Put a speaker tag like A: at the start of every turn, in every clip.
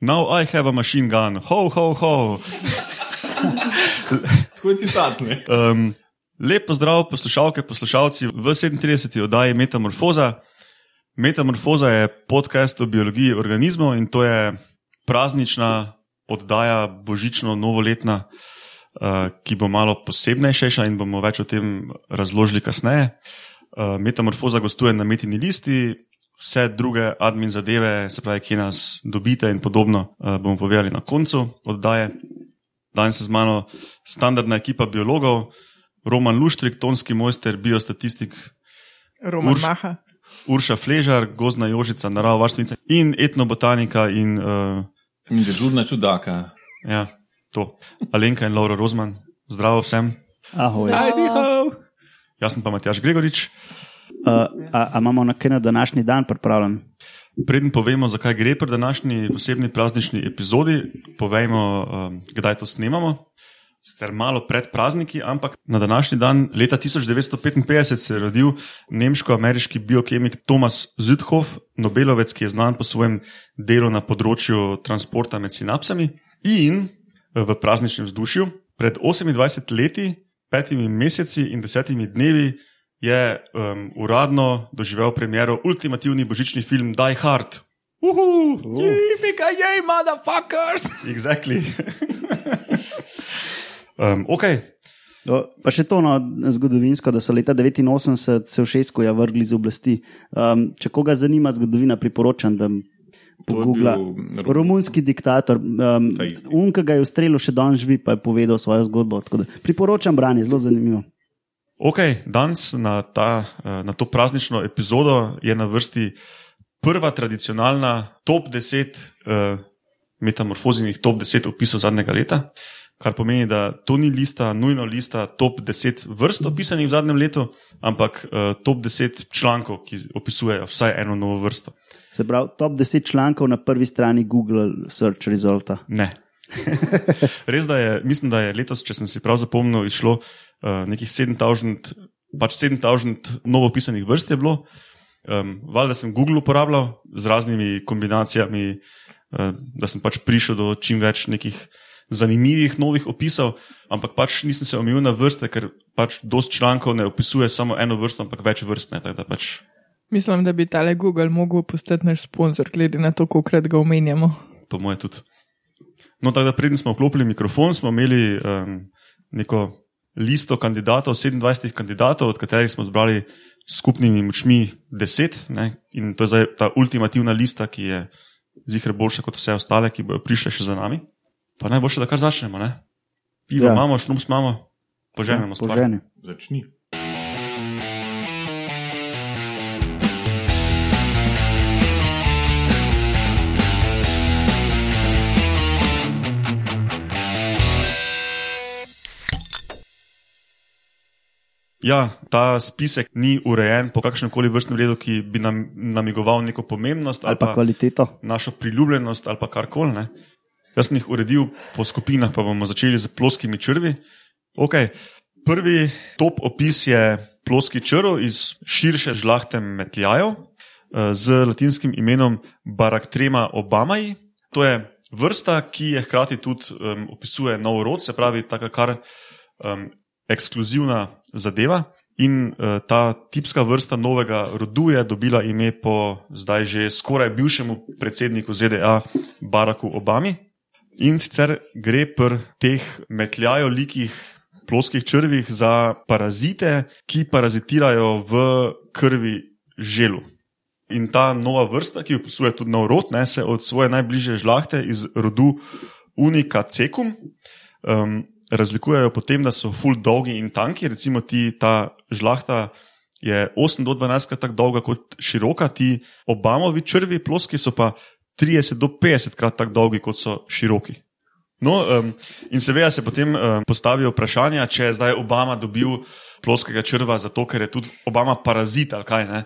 A: Now I have a machine gun, ho, ho, ho.
B: Tako je citat. ne?
A: Um, lep pozdrav, poslušalke, poslušalci v 37. oddaji Metamorfoza. Metamorfoza je podcast o biologiji organizmov in to je praznična oddaja, božično-novoletna, uh, ki bo malo posebnejša in bomo več o tem razložili kasneje. Uh, Metamorfoza gostuje na metini listi, vse druge admin zadeve, se pravi, kje nas dobite in podobno, uh, bomo povedali na koncu oddaje. Danes je z mano standardna ekipa biologov, Roman Luštrik, tonski mojster, biostatistik,
C: Roman
A: Urš-
C: Maha.
A: Urša Fležar, gozdna jožica, narava varstvenica in etnobotanika in uh,
B: In dežurna čudaka.
A: ja, to. Alenka in Laura Rozman. Zdravo vsem.
D: Ahoj.
C: Ho!
A: Jaz sem pa Matjaš Gregorič.
D: Uh, a, a imamo kaj na današnji dan pripravljen?
A: Preden povemo, zakaj gre pri današnji posebni praznični epizodi, povejmo, um, kdaj to snemamo. Sicer malo pred prazniki, ampak na današnji dan, leta 1955, se je rodil nemško-ameriški biokemik Thomas Züdhoff, Nobelovec, ki je znan po svojem delu na področju transporta med sinapsami in v prazničnem vzdušju. Pred 28 leti, petimi meseci in desetimi dnevi je um, uradno doživel premiero ultimativni božični film Die Hard. Uhu!
C: Tipika jej, motherfuckers!
A: Exactly. um, ok,
D: O, pa še to no, zgodovinsko, da so leta 89 se v Šesku vrgli z oblasti. Um, če koga zanima zgodovina, priporočam, da pogubla.
B: bil Ro-
D: Romunski diktator, um, un, ki ga je ustrelil, še danes živi, pa je povedal svojo zgodbo. Tako da Priporočam branje, zelo zanimivo.
A: Ok, danes na, ta, eh, na to praznično epizodo je na vrsti prva tradicionalna top 10 uh, metamorfozinih top 10 opisov zadnjega leta. Kar pomeni, da to ni lista, nujno lista top 10 vrst opisanih v zadnjem letu, ampak uh, top 10 člankov, ki opisujejo vsaj eno novo vrsto.
D: Se pravi, top 10 člankov na prvi strani Google Search Resulta.
A: Ne. Res da je, mislim, da je letos, če sem si prav zapomnil, išlo uh, nekih 7000, pač 7000 novo pisanih vrst je bilo. Um, Valjda sem Google uporabljal z raznimi kombinacijami, uh, da sem pač prišel do čim več nekih zanimivih novih opisov, ampak pač nisem se omejil na vrste, ker pač dost člankov ne opisuje samo eno vrsto, ampak več vrst. Ne, tako da pač
C: Mislim, da bi tale Google mogel postati naš sponzor, glede na to, koliko krat ga omenjamo.
A: po moje tudi. No, tako da preden smo vklopili mikrofon, smo imeli um, neko listo kandidatov, 27 kandidatov, od katerih smo zbrali skupnimi močmi 10. Ne? In to je zdaj ta ultimativna lista, ki je zihre boljša kot vse ostale, ki bodo prišle še za nami. Pa najboljše, da kar začnemo. Ne? Pivo ja. Imamo, šnups imamo, poženemo ja, stvar.
D: Poženi.
B: Začni.
A: Ja, ta spisek ni urejen po kakšnem koli vrstnem redu, ki bi nam namigoval neko pomembnost
D: Ali pa kvaliteto.
A: našo priljubljenost ali pa karkoli. ne. Jaz sem jih uredil po skupinah, pa bomo začeli z ploskimi črvi. Okay. Prvi top opis je ploski črv iz širše žlahte metljajev eh, z latinskim imenom Baraktrema obamai. To je vrsta, ki je hkrati tudi um, opisuje nov rod, se pravi, taka kar um, ekskluzivna zadeva. In uh, ta tipska vrsta novega rodu je dobila ime po zdaj že skoraj bivšemu predsedniku ZDA Baracku Obami. In sicer gre pri teh metljajo likih ploskih črvih za parazite, ki parazitirajo v krvi želu. In ta nova vrsta, ki opisuje tudi nov rod, ne, se od svoje najbližje žlahte iz rodu Unica cecum um, razlikujejo po tem, da so full dolgi in tanki. Recimo ti, ta žlahta je 8 do 12 krat tako dolga kot široka, ti Obamovi črvi ploski so pa 30 do 50 krat tako dolgi kot so široki. No, um, in seveda se potem um, postavijo vprašanja, če je zdaj Obama dobil ploskega črva zato, ker je tudi Obama parazit ali kaj. Ne?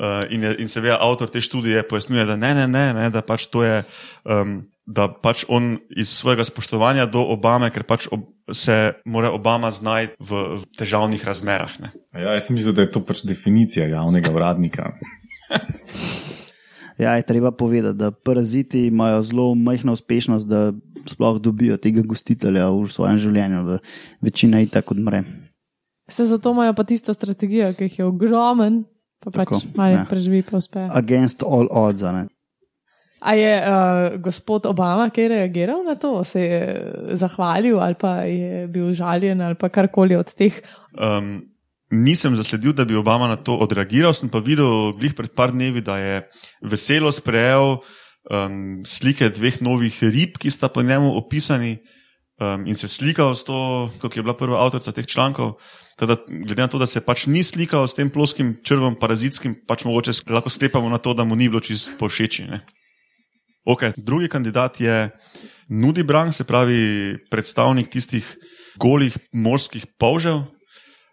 A: Uh, in, je, in seveda avtor te študije pojasnjuje, da ne, ne, ne, ne da pač to je. Um, Da pač on iz svojega spoštovanja do Obame, ker pač ob, se mora Obama znajti v, v težavnih razmerah. Ne.
B: A Ja, jaz sem mislil, da je to pač definicija javnega uradnika.
D: Ja, je treba povedati, da paraziti imajo zelo majhno uspešnost, da sploh dobijo tega gostitelja v svojem življenju, da večina jih tako odmre.
E: Se zato imajo pa tisto strategijo, ki jih je ogromen, pa
D: Tako,
E: pač malo
D: ja.
E: preživi, pa uspe.
D: Against all odds. Ne?
E: A je uh, gospod Obama kaj reagiral na to, se je zahvalil ali pa je bil žaljen ali pa karkoli od teh?
A: Um, nisem zasledil, da bi Obama na to odreagiral, sem pa videl glih pred par dnevi, da je veselo sprejel um, slike dveh novih rib, ki sta po njemu opisani um, in se slikal s to, kot je bila prva avtorica teh člankov. Teda, glede na to, da se pač ni slikal s tem ploskim črvom, parazitskim, pač mogoče lahko sklepamo na to, da mu ni bilo čisto povšeči. Okay. Drugi kandidat je Nudi Brang, se pravi predstavnik tistih golih morskih polžev,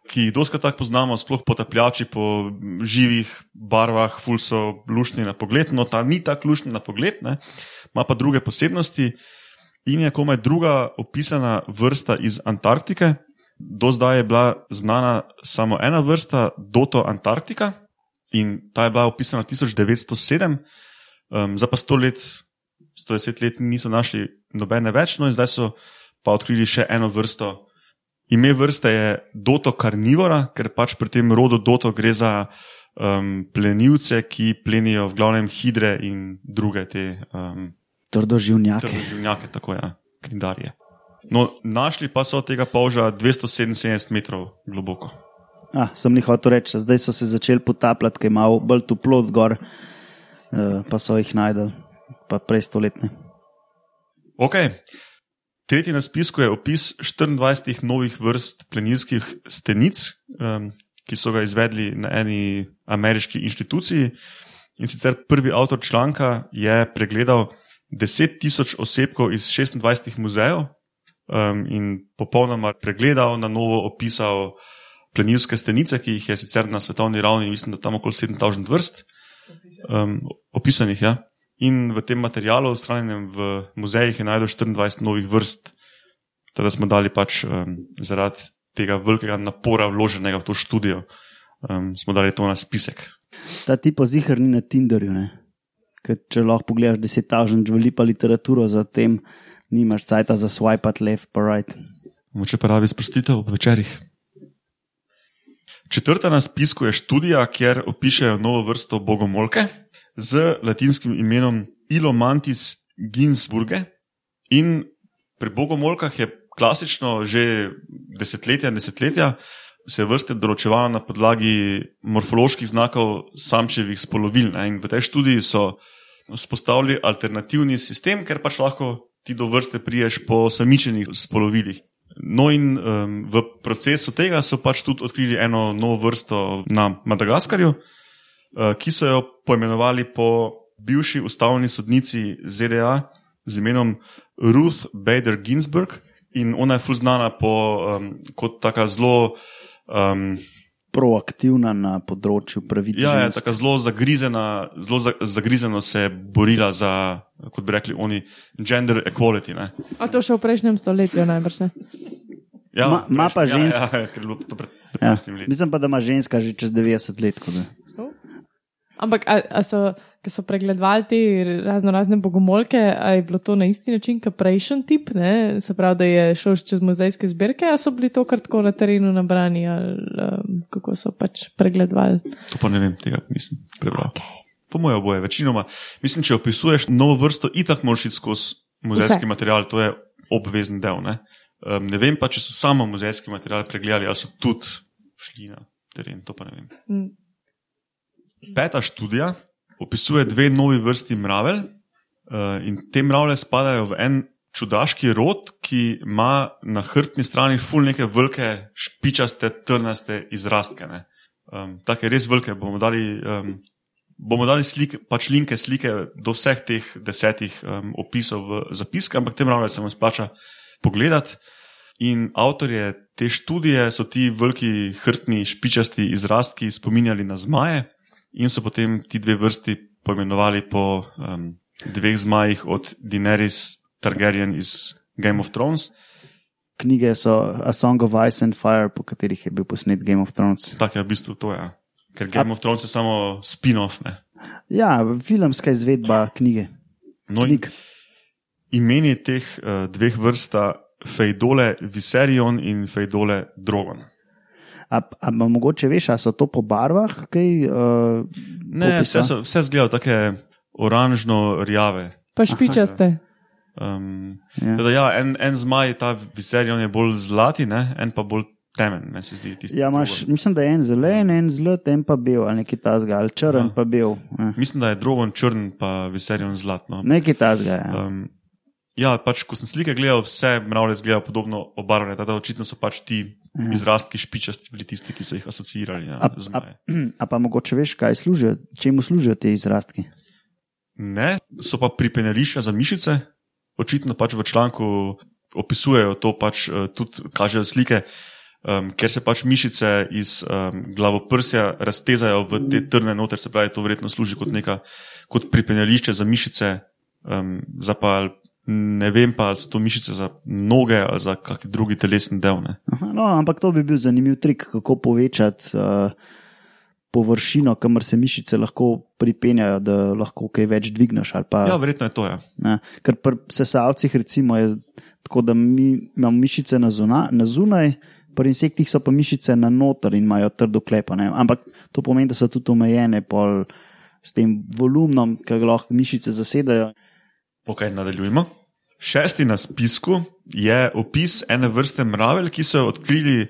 A: ki jih doskrat tako poznamo, sploh potapljači po živih barvah, ful so lušni na pogled, no ta ni tako lušni na pogled, ne? ima pa druge posebnosti in je komaj druga opisana vrsta iz Antarktike. Do zdaj je bila znana samo ena vrsta, Doto Antarktika, in ta je bila opisana 1907, um, za pa 100 let, 110 let niso našli nobene več, no in zdaj so pa odkrili še eno vrsto. Ime vrste je Doto karnivora, ker pač pri tem rodu Doto gre za um, plenilce, ki plenijo v glavnem hidre in druge te um,
D: Trdoživnjake.
A: živnjake, tako je, knidarje. No, našli pa so tega polža 277 metrov globoko.
D: Ah, sem jih hotel reči, zdaj so se začeli potapljati, ker je malo bolj toplo od gor, eh, pa so jih najdel, pa prej stoletne.
A: Ok. Tretji na spisku je opis 24 novih vrst plenilskih stenic, um, ki so ga izvedli na eni ameriški inštituciji. In sicer prvi avtor članka je pregledal 10 tisoč osebkov iz 26 muzejev um, in popolnoma pregledal, na novo opisal plenilske stenice, ki jih je sicer na svetovni ravni, mislim, da tam okoli 7000 vrst um, opisanih. Ja. In v tem materialu, shranjenem v muzejih, je najdel 24 novih vrst. Teda smo dali pač um, zaradi tega velikega napora vloženega v to študijo, um, smo dali to na spisek.
D: Ta tipo zihar ni na Tinderju. Ne? Ker če lahko pogledaš 10.000 žveli pa literaturo, zatem nimaš cajta za swipe left pa right.
A: Moče pa rabi sprostitev ob večerjih. Četrta na spisku je študija, kjer opišajo novo vrsto bogomolke z latinskim imenom Ilomantis ginsburge. In pri bogomolkah je klasično že desetletja in desetletja se je vrste določevala na podlagi morfoloških znakov samčevih spolovil. Ne? In v tej študiji so spostavili alternativni sistem, ker pač lahko ti do vrste priješ po samičenih spolovilih. No, in um, v procesu tega so pač tudi odkrili eno novo vrsto na Madagaskarju, uh, ki so jo poimenovali po bivši ustavni sodnici ZDA z imenom Ruth Bader Ginsburg. In ona je ful znana um, kot taka zelo. Um,
D: Proaktivna na področju pravic.
A: Ja, je
D: žensk.
A: tako zelo zagrizena, zelo za, zagrizeno se je borila za, kot bi rekli, oni, gender equality. Ne?
E: A to še v prejšnjem stoletju najbrž ne.
A: Ja,
D: Ma- ma pa
A: prejšnji-
D: žensk-
A: Ja, ja, ker je bilo to pred
D: Ja.
A: 15 leti.
D: Mislim pa, da ima ženska že čez 90 let. da.
E: Ampak, a, a so, ki so pregledovali te razno razne bogomolke, a je bilo to na isti način kot prejšnji tip, ne? se pravi, da je šel čez muzejske zbirke, a so bili to kar tako na terenu nabrani, ali um, kako so pač pregledovali.
A: To pa ne vem, tega nisem prebral.
E: Okay.
A: Po mojem oboje, večinoma. Mislim, če opisuješ novo vrsto, itak moraš iti skozi muzejski
E: Vse.
A: material, to je obvezen del. Ne? Um, ne vem pa, če so samo muzejski material pregledali ali so tudi šli na teren, to pa ne vem.
E: Mm.
A: Peta študija opisuje dve novi vrsti mravelj, uh, in te mravlje spadajo v en čudaški rod, ki ima na hrbtni strani ful neke velike, špičaste, trnaste izrastke. Um, Take res velike. Bomo dali, um, bomo dali slike, pač linke slike do vseh teh desetih um, opisov v zapiske, ampak te mravlje se vam splača pogledati. In avtorje te študije so ti veliki hrbtni špičasti izrastki spominjali na zmaje in so potem ti dve vrsti poimenovali po um, dveh zmajih od Daenerys Targaryen iz Game of Thrones.
D: Knjige so A Song of Ice and Fire, po katerih je bil posnet Game of Thrones.
A: Tako je v bistvu to, ja. ker Game of Thrones je samo spin-off. Ne?
D: Ja, filmska izvedba knjige.
A: No, in
D: Knjig.
A: imeni teh uh, dveh vrsta Fejdole Viserion in Fejdole Drogon.
D: A, a ma mogoče veš, ali so to po barvah? Kaj, uh,
A: Ne,
D: popisa?
A: vse, so, vse zgledajo tako oranžno-rjave.
E: Pa špičaste.
A: Um,
D: Ja.
A: Teda, ja, en, en zmaj, ta Viserion je bolj zlati, ne? en pa bolj temen, ne zdi. Tisti
D: Ja, imaš,
A: Drogon.
D: mislim, da je en zelen, en zlat, en pa bel, ali nekaj tasga, ali črn,
A: Aha.
D: pa bel. Ja.
A: Mislim, da je Drogon črn, pa Viserion zlat. No.
D: Nekaj tasga. Ja.
A: Um, ja, pač, ko sem slike gledal, vse mravlje izgledajo podobno obarvane, tako da očitno so pač ti izrastki špičasti bili tisti, ki so jih asociirali. Ja,
D: A, a, a pa mogoče veš, kaj služijo, čemu služijo te izrastki?
A: Ne, so pa pripenjališča za mišice, očitno pač v članku opisujejo to, pač eh, tudi kažejo slike, um, ker se pač mišice iz um, glavoprsja raztezajo v te trne noter, se pravi, to verjetno služi kot, neka, kot pripenjališče za mišice, um, za pa ne vem pa, ali so to mišice za noge ali za kakšen drugi telesni del. Ne.
D: Aha, no, ampak to bi bil zanimiv trik, kako povečati uh, površino, kamor se mišice lahko pripenjajo, da lahko kaj več dvigneš. Pa,
A: Ja, verjetno je to. Ja.
D: ne, ker pri sesalcih recimo je tako, da mi imamo mišice na, zuna, na zunaj. Pri insektih so pa mišice na noter in imajo trdo klepo. Ne? Ampak to pomeni, da so tudi omejene pol s tem volumnom, ki ga lahko mišice zasedajo.
A: Ok, nadaljujemo. Šesti na spisku je opis ene vrste mravelj, ki so jo odkrili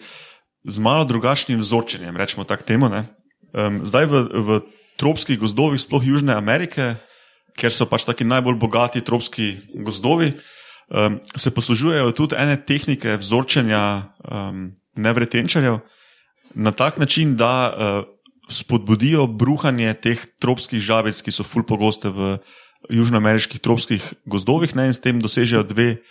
A: z malo drugačnim vzorčenjem, rečemo tako temu. ne. Um, zdaj v, v tropskih gozdovih, sploh Južne Amerike, ker so pač taki najbolj bogati tropski gozdovi, um, se poslužujejo tudi ene tehnike vzorčenja um, nevretenčarjev na tak način, da uh, spodbudijo bruhanje teh tropskih žabic, ki so ful pogoste v južnoameriških tropskih gozdovih, ne, in s tem dosežejo dve,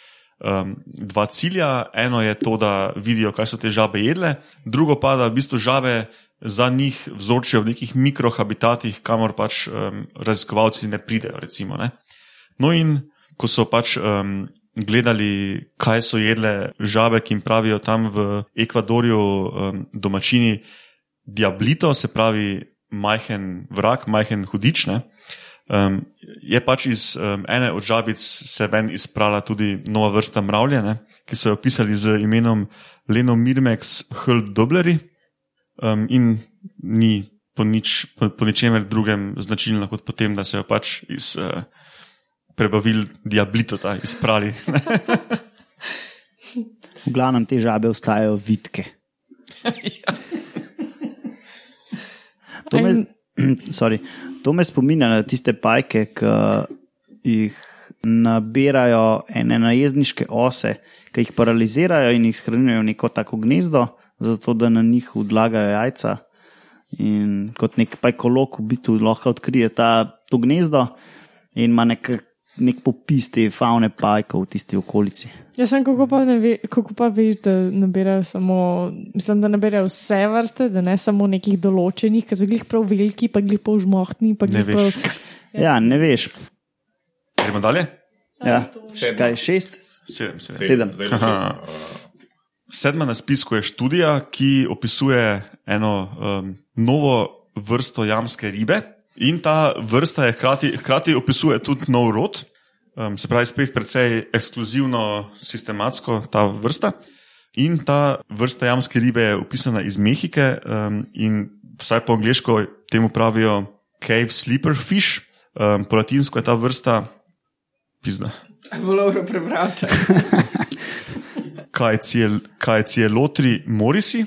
A: um, dva cilja. Eno je to, da vidijo, kaj so te žabe jedle, drugo pa, da v bistvu žabe za njih vzorčijo v nekih mikrohabitatih, kamor pač um, raziskovalci ne pridejo. Recimo, ne. No, in ko so pač um, gledali, kaj so jedle žabe, ki jim pravijo tam v Ekvadorju um, domačini Diablito, se pravi majhen vrak, majhen hudič. Ne? Um, je pač iz um, ene od žabic se ven izprala tudi nova vrsta mravlje, ne? ki so jo opisali z imenom Lenomirmex Hdobleri um, in ni po, nič, po, po ničemer drugem značilno kot potem, da so jo pač iz uh, prebavil Diablitota izprali.
D: V glavnem te žabe ostajajo vitke. To me, sorry, to me spominja na tiste pajke, ki jih nabirajo ene najezdniške ose, ki jih paralizirajo in jih shranijo v neko tako gnezdo, zato da na njih odlagajo jajca. In kot nek pajkolog v bistvu lahko odkrije ta, to gnezdo in ima nek, nek popis te faune pajkov v tisti okolici.
E: Jaz sem, kako pa, ne ve, kako pa veš, da nabirajo samo, mislim, da nabirajo vse vrste, da ne samo nekih določenih, ki so glih prav veliki, pa glih pol žmohtni, pa
A: Ne
E: glih
A: veš.
E: prav.
D: Ja, ne veš.
A: Gremo dalje?
D: Ja, kaj šest?
A: Sedem, sedem.
D: Sedem.
B: Še,
A: Sedma na spisku je študija, ki opisuje eno um, novo vrsto jamske ribe. In ta vrsta je hkrati, hkrati opisuje tudi nov rod, um, se pravi, spet precej ekskluzivno, sistematsko ta vrsta. In ta vrsta jamske ribe je opisana iz Mehike um, in vsaj po angliško temu pravijo cave sleeper fish, um, po latinsko je ta vrsta pizda.
C: Je prebral.
A: kaj cielotri morisi.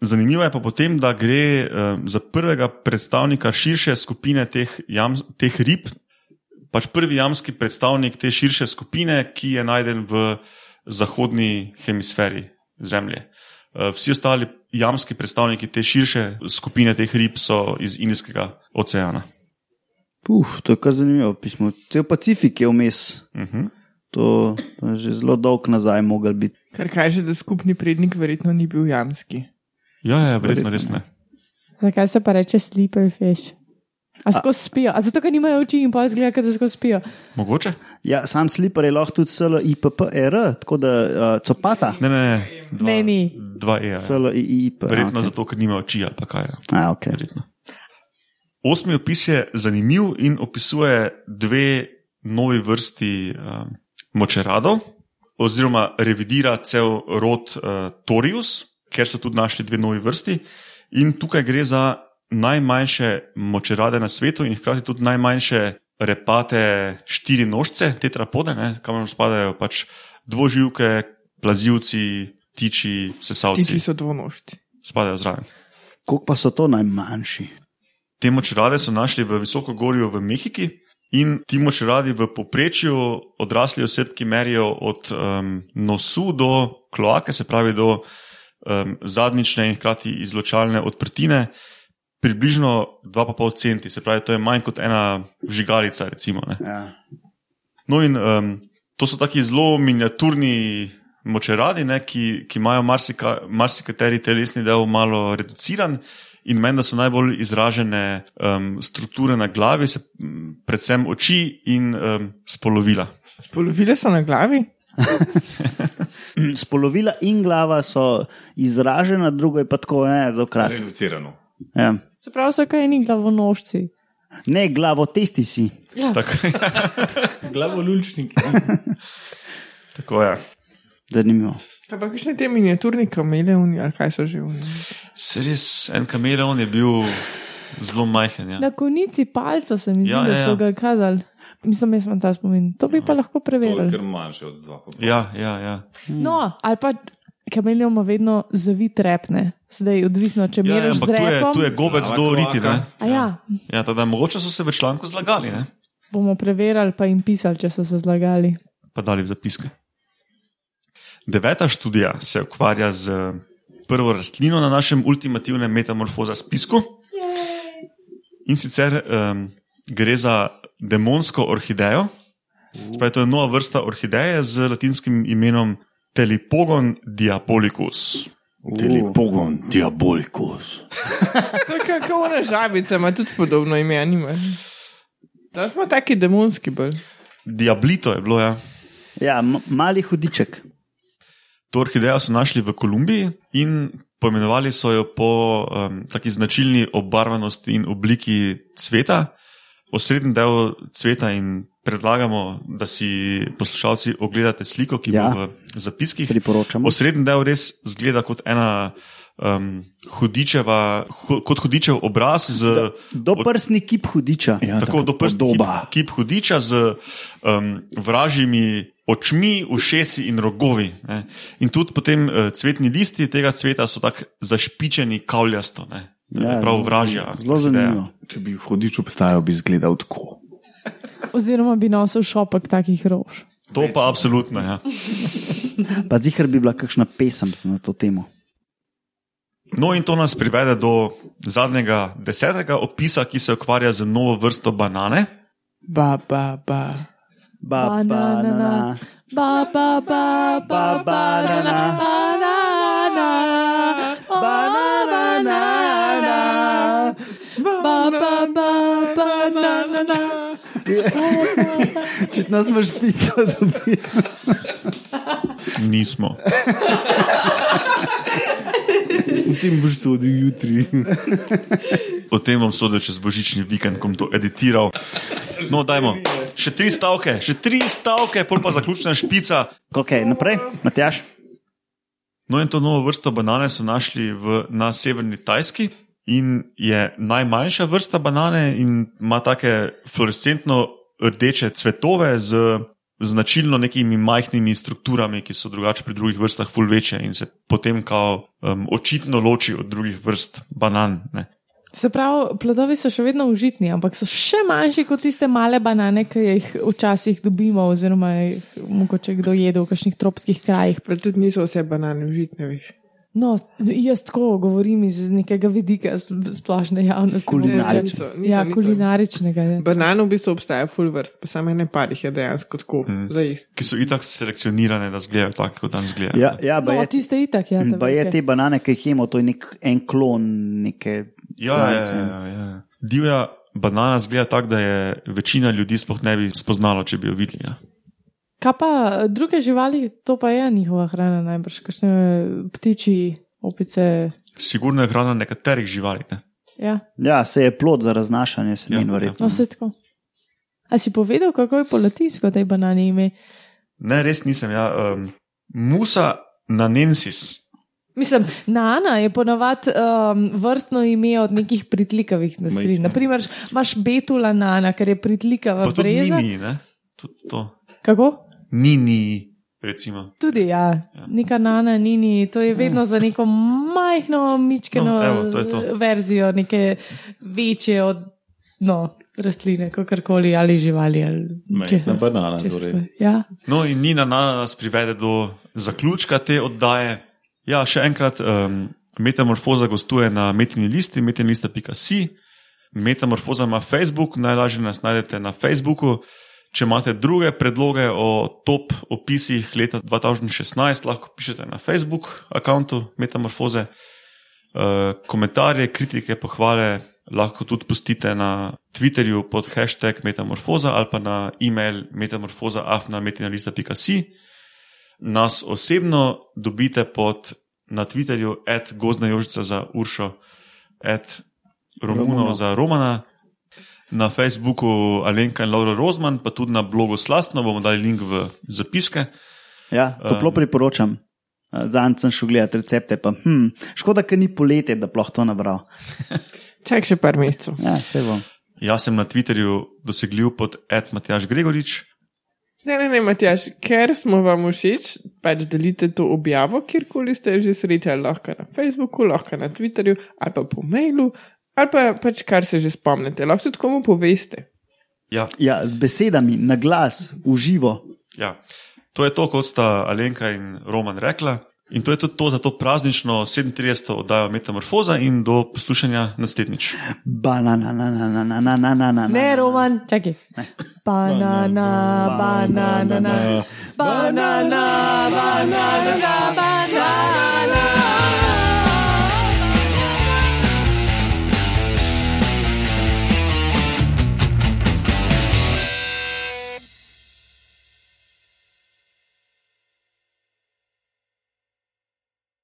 A: Zanimivo je pa potem, da gre um, za prvega predstavnika širše skupine teh, jam, teh rib, pač prvi jamski predstavnik te širše skupine, ki je najden v zahodni hemisferi Zemlje. Uh, vsi ostali jamski predstavniki te širše skupine teh rib so iz Indijskega oceana.
D: Uf, to je kar zanimivo pismo. Cel Pacifik je vmes.
A: Uh -huh.
D: To, to je že zelo dolg nazaj mogel biti.
C: Kar kaže, da skupni prednik verjetno ni bil jamski.
A: Ja, ja, verjetno
D: Verjetno
A: res ne.
E: Zakaj se pa reče sleeper fish? A skozi spijo, a zato, ker nimajo oči in pa izgleda, kot da skozi spijo.
A: Mogoče?
D: Ja, sam slipper je lahko tudi SLIPPR, tako da uh, copata.
A: Ne, ne, ne. Dva,
E: Ne, ni.
A: Dva E. ja.
D: SLIP.
A: Verjetno
D: okay.
A: zato, ker nima oči ali pa kaj. ja.
D: A, okay.
A: Verjetno. Osmi opis je zanimiv in opisuje dve novi vrsti um, močeradov, oziroma revidira cel rod uh, Torius, ker so tudi našli dve novi vrsti. In tukaj gre za najmanjše močerade na svetu in hkrati tudi najmanjše repate štiri nožce, tetrapode, ne, kamor spadajo pač dvoživke, plazivci, tiči, sesalci.
C: Tiči so dvonožci.
A: Spadajo zraven.
D: Koliko pa so to najmanjši?
A: Te močerade so našli v Visokogorju v Mehiki in ti močeradi v povprečju odrasli osebki merijo od um, nosu do kloake, se pravi do um, zadnjične in hkrati izločalne odprtine, približno 2,5 centi, se pravi, to je manj kot ena žigalica. Recimo, ne.
D: Ja.
A: no in um, to so taki zelo miniaturni močeradi, ne, ki, ki imajo marsika, marsikateri telesni del malo reduciran. In meni, da so najbolj izražene um, strukture na glavi, se, predvsem oči in um, spolovila.
C: Spolovile so na glavi?
D: Spolovila in glava so izražena, drugo je pa tako, ne, za okras.
B: Reducirano.
D: Ja.
E: Se pravi, so kaj eni glavonožci.
D: Ne, glavo, testi si.
E: Ja.
A: Tako,
B: Glavolučnik.
A: tako je.
D: Zanimivo.
C: Pa pa kakšne te miniaturni kameleoni, ali kaj so že oni?
A: Se res, en kameleon je bil zelo majhen. Ja.
E: Na konici palca se mi zdi,
A: Ja,
E: da
A: ja,
E: so
A: ja.
E: ga kazali. Mislim, jaz imam ta spomin. To bi pa lahko preverili.
B: kar manjše od 2,5.
A: Ja, ja, ja.
E: No, ali pa kamelijo ima vedno zavit repne. Zdaj, odvisno, če
A: ja, ja
E: meriš z
A: ampak tu je,
E: repom.
A: tu je gobec
B: Glava,
A: do riti. Ne?
E: A ja,
A: Ja, tada, mogoče so se v članku zlagali, ne?
E: bomo preverili, pa jim pisali, če so se zlagali.
A: pa dali v zapiske. Deveta študija se ukvarja z prvo rastlino na našem ultimativnem metamorfoza spisku. In sicer um, gre za demonsko orhidejo. Spravi, to je nova vrsta orhideje z latinskim imenom Telipogon diabolicus.
B: Pogon, diabolikus.
C: To je kako ona žabica, ima tudi podobno ime, nima. Da smo taki demonski bolj.
A: Diablito je bilo, ja.
D: Ja, mali hudiček.
A: To orhidejo so našli v Kolumbiji in poimenovali so jo po um, taki značilni obarvanosti in obliki cveta, osrednji del cveta. In predlagamo, da si poslušalci ogledate sliko, ki
D: Ja.
A: bo v zapiskih.
D: Priporočamo.
A: Osrednji del res zgleda kot ena um, hudičeva, hu, kot hudičev obraz z.
D: Doprsni kip hudiča.
B: Ja,
A: Tako doprsten kip,
B: podoba.
A: kip hudiča z um, vražjimi očmi, ušesi in rogovi. Ne. In tudi potem uh, cvetni listi tega cveta so tako zašpičeni, kavljasto, ne. Ja, prav vražja.
D: Zelo zanimivo.
B: Če bi v hodiču postajal, bi izgledal tako.
E: Oziroma bi nosil šopek takih rož.
A: To pa absolutno. Ja.
D: Pa zihar bi bila kakšna pesem na to temo.
A: No, in to nas privede do zadnjega, desetega opisa, ki se ukvarja z novo vrsto banane.
C: Ba, ba, ba.
D: Ba,
E: Banana. Ba, ba, ba, ba, banana, banana, banana,
D: Če nas imaš pico, dobi.
A: Nismo.
B: V tem boš sodil jutri.
A: O tem bom sodel čez božični vikend, ko bom to editiral. No, dajmo. Še tri stavke, še tri stavke, pol pa zaključna špica.
D: Ok, naprej, Matjaš.
A: No, in to novo vrsto banane so našli v, na severni Tajski in je najmanjša vrsta banane in ima take fluorescentno rdeče cvetove z značilno nekimi majhnimi strukturami, ki so drugače pri drugih vrstah ful večje in se potem kao um, očitno loči od drugih vrst banan. Ne.
E: Se pravi, plodovi so še vedno užitni, ampak so še manjši kot tiste male banane, ki jih včasih dobimo, oziroma jih mogoče kdo jede v kakšnih tropskih krajih.
C: Pa tudi niso vse banane užitne, veš.
E: No, jaz tako govorim iz nekega vidika splošne javnosti.
D: Kulinarične.
E: mogoče. Ja, kulinaričnega. Ja.
C: Banano v bistvu obstaja full vrst, pa samo ene par jih je dejansko tako
A: Mm.
C: za jih.
A: Ki so itak selekcionirane, da zgledajo tako, kot danes zgledajo.
D: Ja, ja
E: No,
D: je,
E: tiste itak, ja.
D: ba je te banane, ki jih jemo, to je nek en klon neke.
A: Ja, ja,
D: krajce.
A: ja, ja. Divja banana zgleda tako, da je večina ljudi sploh ne bi spoznalo, če bi jo videli. Ja.
E: Kaj pa druge živali, to pa je njihova hrana najbrž, kakšne ptiči, opice.
A: Sigurno je hrana nekaterih živali. Ne?
E: Ja,
D: Ja, se je plod za raznašanje semen,
A: Ja,
D: ja, verjetno.
E: no, se tako. A si povedal, kako je po latinsko tej banani ime?
A: Ne, res nisem. Ja. Um, Musa nanensis.
E: Mislim, Nana je ponavadi um, vrstno ime od nekih pritlikavih.
B: Majhna.
E: Naprimer, imaš betula Nana, ker je pritlikava
A: Pa tudi
E: breza.
A: nini, ne? Tudi to.
E: Kako?
A: Nini, recimo.
E: Tudi ja, neka nana, nini, to je vedno za neko majhno, mičkeno
A: No, evo, to to.
E: verzijo, neke večje od no, rastline, kakorkoli ali živali. Ali česa-
B: banana,
E: česa-
B: torej.
E: Ja.
A: No, in Nina Nana nas privede do zaključka te oddaje. Ja, še enkrat, um, metamorfoza gostuje na metini listi, metinlista.si. Metamorfoza ima Facebook, najlažje nas najdete na Facebooku. Če imate druge predloge o top opisih leta 2016, lahko pišete na Facebook računu Metamorfoze. Uh, komentarje, kritike, pohvale lahko tudi pustite na Twitterju pod hashtag Metamorfoza ali pa na e-mail metamorfoza.afna.metinalista.si. Nas osebno dobite pod, na Twitterju at Gozna Jožica za Uršo, at Romuno
D: Romuno.
A: za Romana, na Facebooku Alenka in Laura Rozman, pa tudi na blogu Slastno bomo dali link v zapiske.
D: Ja, toplo priporočam. Zanj sem šel gledati recepte, pa hm, škoda, ker ni poletje, da lahko to nabral.
C: Čak še par mesecev.
D: Ja, vse bom.
A: Jaz sem na Twitterju dosegljiv pod at Matjaš Gregorič.
C: Ne, ne, ne, Matjaš, ker smo vam všeč, pač delite to objavo, kjerkoli ste že srečali, lahko na Facebooku, lahko na Twitterju, ali pa po mailu, Ali pa pač kar se že spomnite, lahko tudi komu poveste.
A: Ja.
D: ja, z besedami, na glas, v živo.
A: Ja. To je to, kot sta Alenka in Roman rekla. In to je tudi to za to praznično 37. oddajo Metamorfoza in do poslušanja naslednjič.
D: Banana, banana, banana, banana.
E: Ne, Roman, čakaj. Banana, banana, banana, banana, banana, banana.